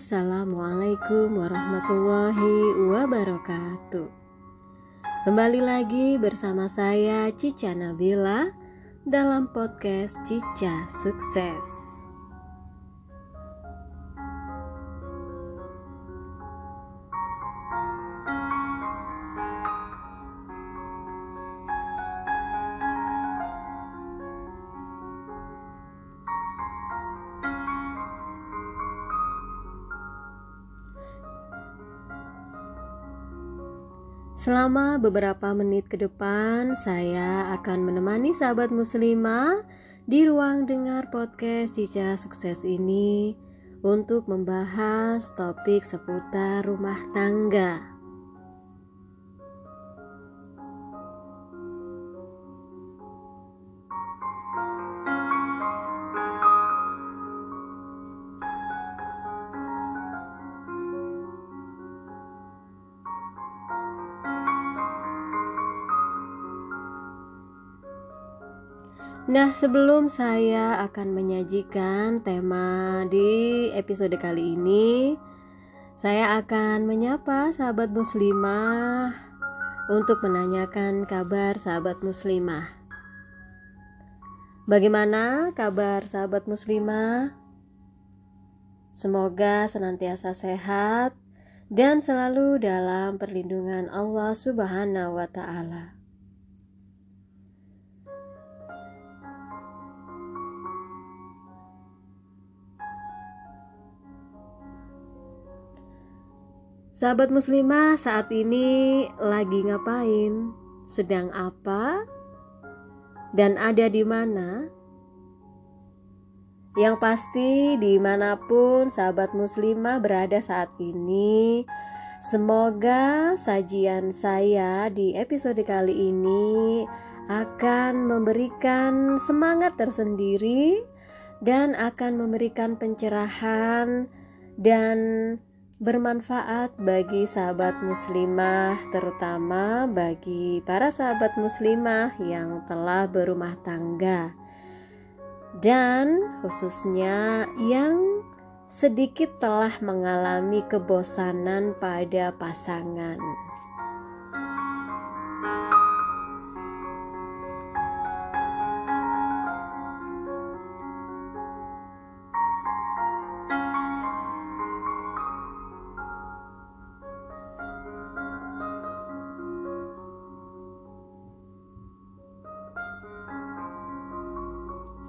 Assalamualaikum warahmatullahi wabarakatuh. Kembali lagi bersama saya Cica Nabila dalam podcast Cica Sukses Selama beberapa menit ke depan, saya akan menemani sahabat muslimah di ruang dengar podcast Cica Sukses ini untuk membahas topik seputar rumah tangga. Nah, sebelum saya akan menyajikan tema di episode kali ini, saya akan menyapa sahabat muslimah untuk menanyakan kabar sahabat muslimah. Bagaimana kabar sahabat muslimah? Semoga senantiasa sehat dan selalu dalam perlindungan Allah Subhanahu wa Ta'ala. Sahabat muslimah saat ini lagi ngapain? Sedang apa? Dan ada di mana? Yang pasti di mana pun sahabat muslimah berada saat ini Semoga sajian saya di episode kali ini akan memberikan semangat tersendiri dan akan memberikan pencerahan dan bermanfaat bagi sahabat muslimah, terutama bagi para sahabat muslimah yang telah berumah tangga, dan khususnya yang sedikit telah mengalami kebosanan pada pasangan.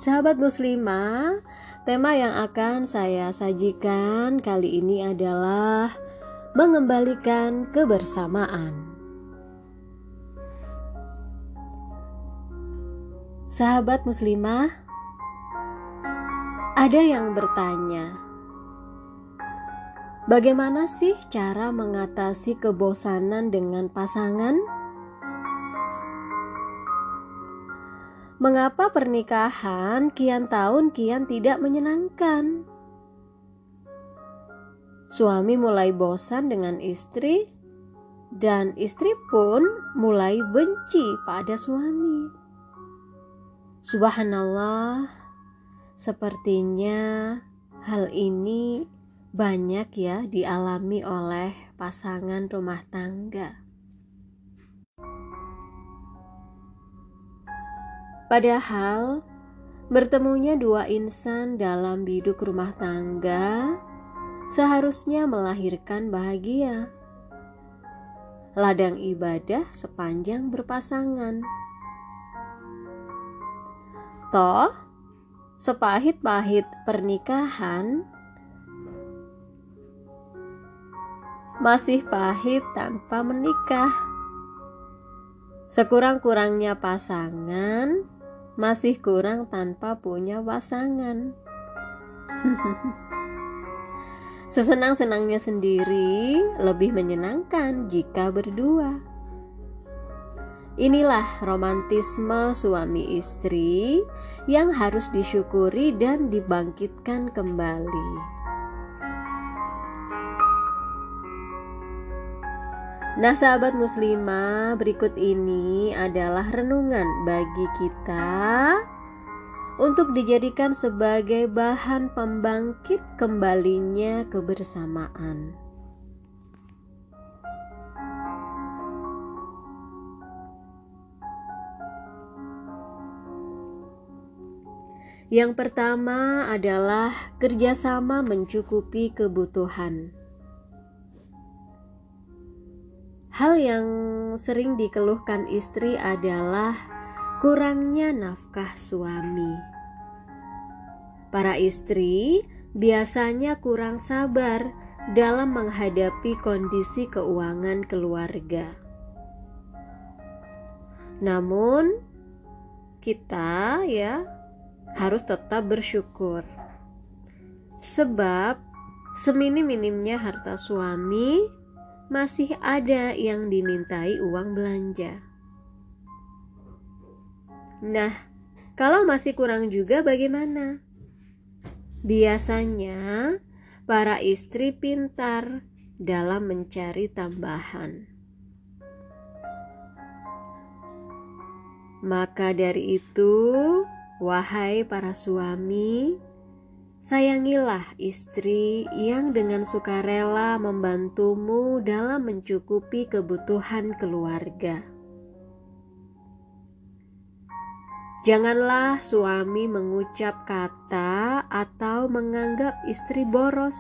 Sahabat muslimah, tema yang akan saya sajikan kali ini adalah mengembalikan kebersamaan. Sahabat muslimah, ada yang bertanya, bagaimana sih cara mengatasi kebosanan dengan pasangan? Mengapa pernikahan kian tahun kian tidak menyenangkan? Suami mulai bosan dengan istri, dan istri pun mulai benci pada suami. Subhanallah, sepertinya hal ini banyak ya dialami oleh pasangan rumah tangga. Padahal bertemunya dua insan dalam biduk rumah tangga seharusnya melahirkan bahagia. Ladang ibadah sepanjang berpasangan. Toh, sepahit-pahit pernikahan masih pahit tanpa menikah. Sekurang-kurangnya pasangan masih kurang tanpa punya pasangan. Sesenang-senangnya sendiri lebih menyenangkan jika berdua. Inilah romantisme suami istri yang harus disyukuri dan dibangkitkan kembali. Nah, sahabat muslimah, berikut ini adalah renungan bagi kita untuk dijadikan sebagai bahan pembangkit kembalinya kebersamaan. Yang pertama adalah kerjasama mencukupi kebutuhan. Hal yang sering dikeluhkan istri adalah kurangnya nafkah suami. Para istri biasanya kurang sabar dalam menghadapi kondisi keuangan keluarga. Namun, kita ya harus tetap bersyukur. Sebab seminim-minimnya harta suami masih ada yang dimintai uang belanja. Nah, kalau masih kurang juga bagaimana? Biasanya para istri pintar dalam mencari tambahan. Maka dari itu, Wahai para suami, sayangilah istri yang dengan sukarela membantumu dalam mencukupi kebutuhan keluarga. Janganlah suami mengucap kata atau menganggap istri boros.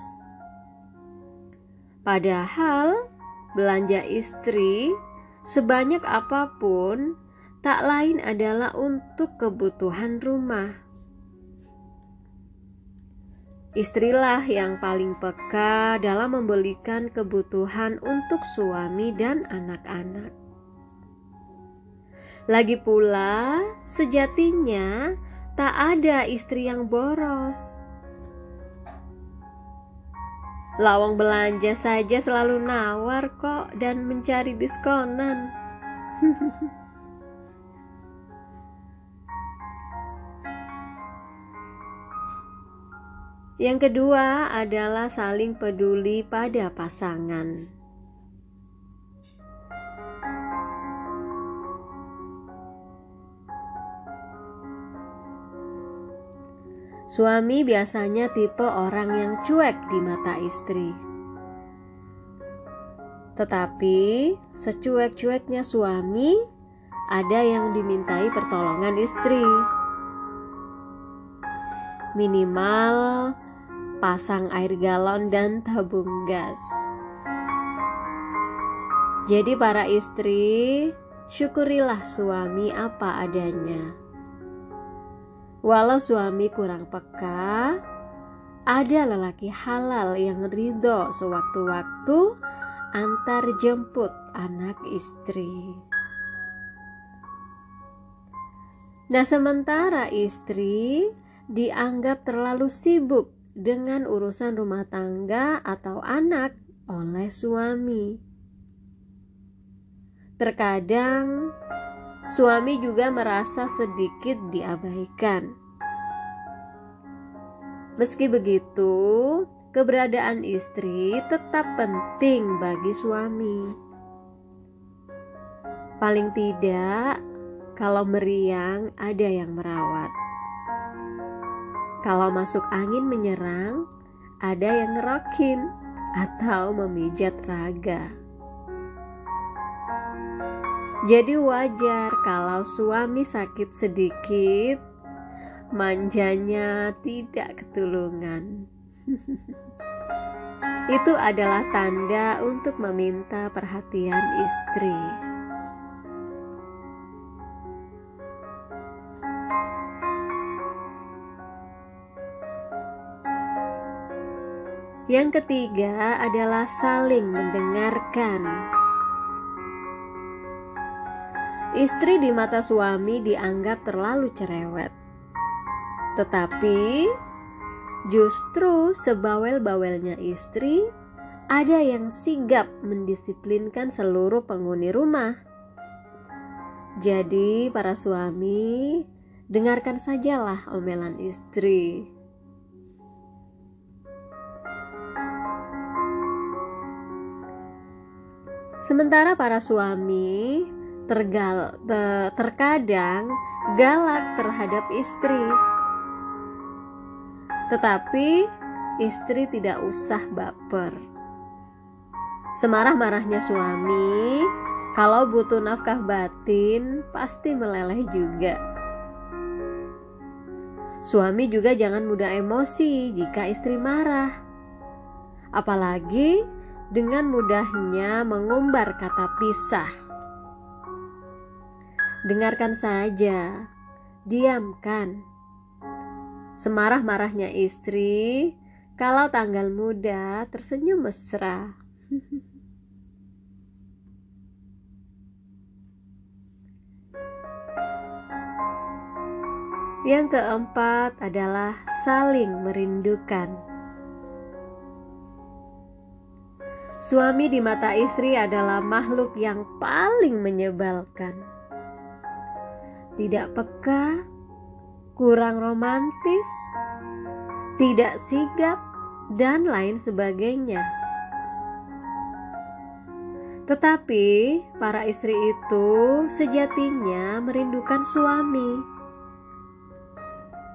Padahal belanja istri sebanyak apa pun tak lain adalah untuk kebutuhan rumah. Istrilah yang paling peka dalam membelikan kebutuhan untuk suami dan anak-anak. Lagi pula, sejatinya tak ada istri yang boros. Lawang belanja saja selalu nawar kok dan mencari diskonan. Yang kedua adalah saling peduli pada pasangan. Suami biasanya tipe orang yang cuek di mata istri. Tetapi secuek-cueknya suami, ada yang dimintai pertolongan istri. Minimal pasang air galon dan tabung gas. Jadi para istri, syukurilah suami apa adanya. Walau suami kurang peka, ada lelaki halal yang ridho sewaktu-waktu antar jemput anak istri. Nah, sementara istri dianggap terlalu sibuk dengan urusan rumah tangga atau anak oleh suami. Terkadang suami juga merasa sedikit diabaikan. Meski begitu, keberadaan istri tetap penting bagi suami. Paling tidak, kalau meriang, ada yang merawat. Kalau masuk angin menyerang, ada yang ngerokin atau memijat raga. Jadi wajar kalau suami sakit sedikit, manjanya tidak ketulungan. Itu adalah tanda untuk meminta perhatian istri. Yang ketiga adalah saling mendengarkan. Istri di mata suami dianggap terlalu cerewet, tetapi justru sebawel-bawelnya istri ada yang sigap mendisiplinkan seluruh penghuni rumah. Jadi, para suami, dengarkan sajalah omelan istri. Sementara para suami tergal, te, terkadang galak terhadap istri. Tetapi istri tidak usah baper. Semarah-marahnya suami, kalau butuh nafkah batin, pasti meleleh juga. Suami juga jangan mudah emosi jika istri marah, apalagi dengan mudahnya mengumbar kata pisah. Dengarkan saja, diamkan. Semarah-marahnya istri, kalau tanggal muda tersenyum mesra. Yang keempat adalah saling merindukan. Suami di mata istri adalah makhluk yang paling menyebalkan. Tidak peka, kurang romantis, tidak sigap, dan lain sebagainya. Tetapi para istri itu sejatinya merindukan suami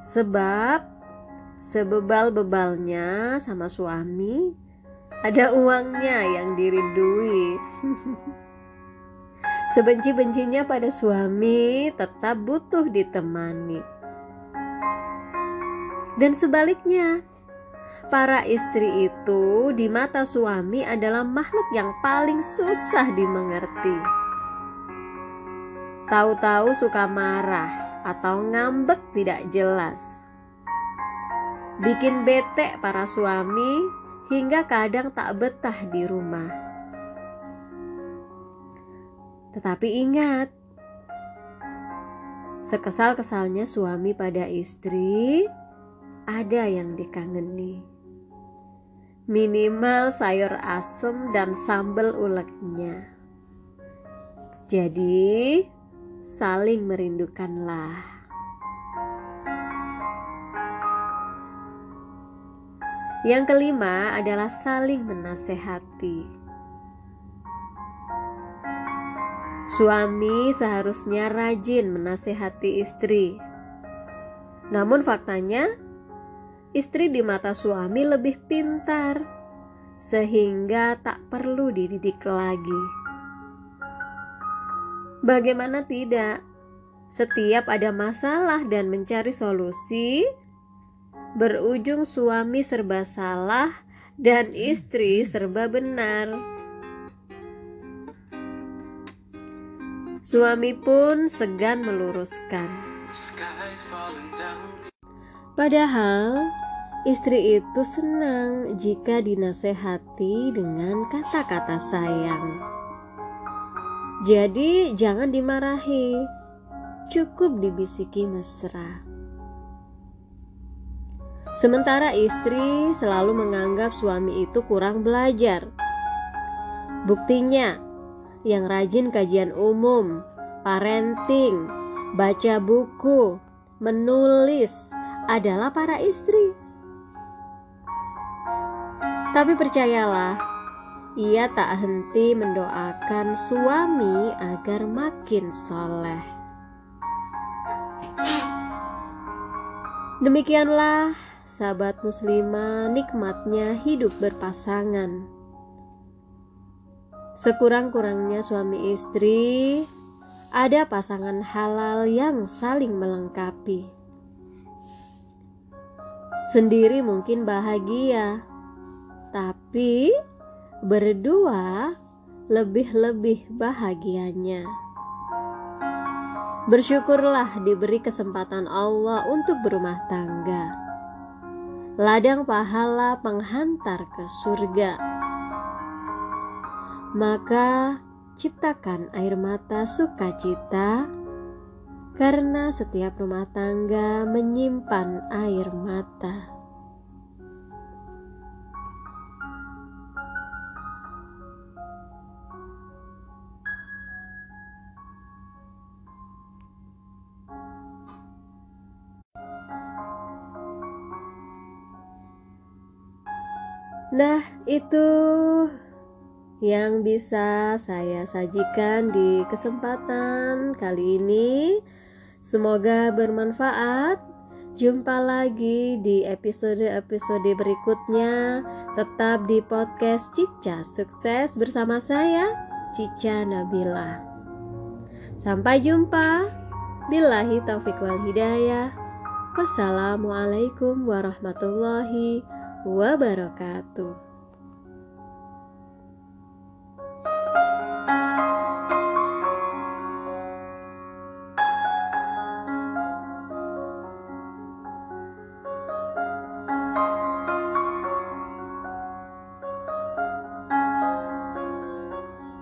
Sebab sebebal-bebalnya sama suami ada uangnya yang dirindui. Sebenci-bencinya pada suami tetap butuh ditemani. Dan sebaliknya, para istri itu di mata suami adalah makhluk yang paling susah dimengerti. Tahu-tahu suka marah, atau ngambek tidak jelas. Bikin bete para suami hingga kadang tak betah di rumah. Tetapi ingat, sekesal-kesalnya suami pada istri, ada yang dikangeni. Minimal sayur asem dan sambal uleknya. Jadi, saling merindukanlah. Yang kelima adalah saling menasehati. Suami seharusnya rajin menasehati istri. Namun faktanya, istri di mata suami lebih pintar, sehingga tak perlu dididik lagi. Bagaimana tidak? Setiap ada masalah dan mencari solusi, berujung suami serba salah dan istri serba benar. Suami pun segan meluruskan. Padahal istri itu senang jika dinasehati dengan kata-kata sayang. Jadi jangan dimarahi, cukup dibisiki mesra. Sementara istri selalu menganggap suami itu kurang belajar. Buktinya, yang rajin kajian umum, parenting, baca buku, menulis adalah para istri. Tapi percayalah, ia tak henti mendoakan suami agar makin soleh. Demikianlah sahabat muslimah nikmatnya hidup berpasangan. Sekurang-kurangnya suami istri ada pasangan halal yang saling melengkapi. Sendiri mungkin bahagia, tapi berdua lebih-lebih bahagianya. Bersyukurlah diberi kesempatan Allah untuk berumah tangga. Ladang pahala penghantar ke surga. Maka ciptakan air mata sukacita karena setiap rumah tangga menyimpan air mata. Nah, itu yang bisa saya sajikan di kesempatan kali ini. Semoga bermanfaat. Jumpa lagi di episode-episode berikutnya. Tetap di podcast Cica Sukses bersama saya, Cica Nabila. Sampai jumpa. Billahi taufiq wal hidayah. Wassalamualaikum warahmatullahi wabarakatuh.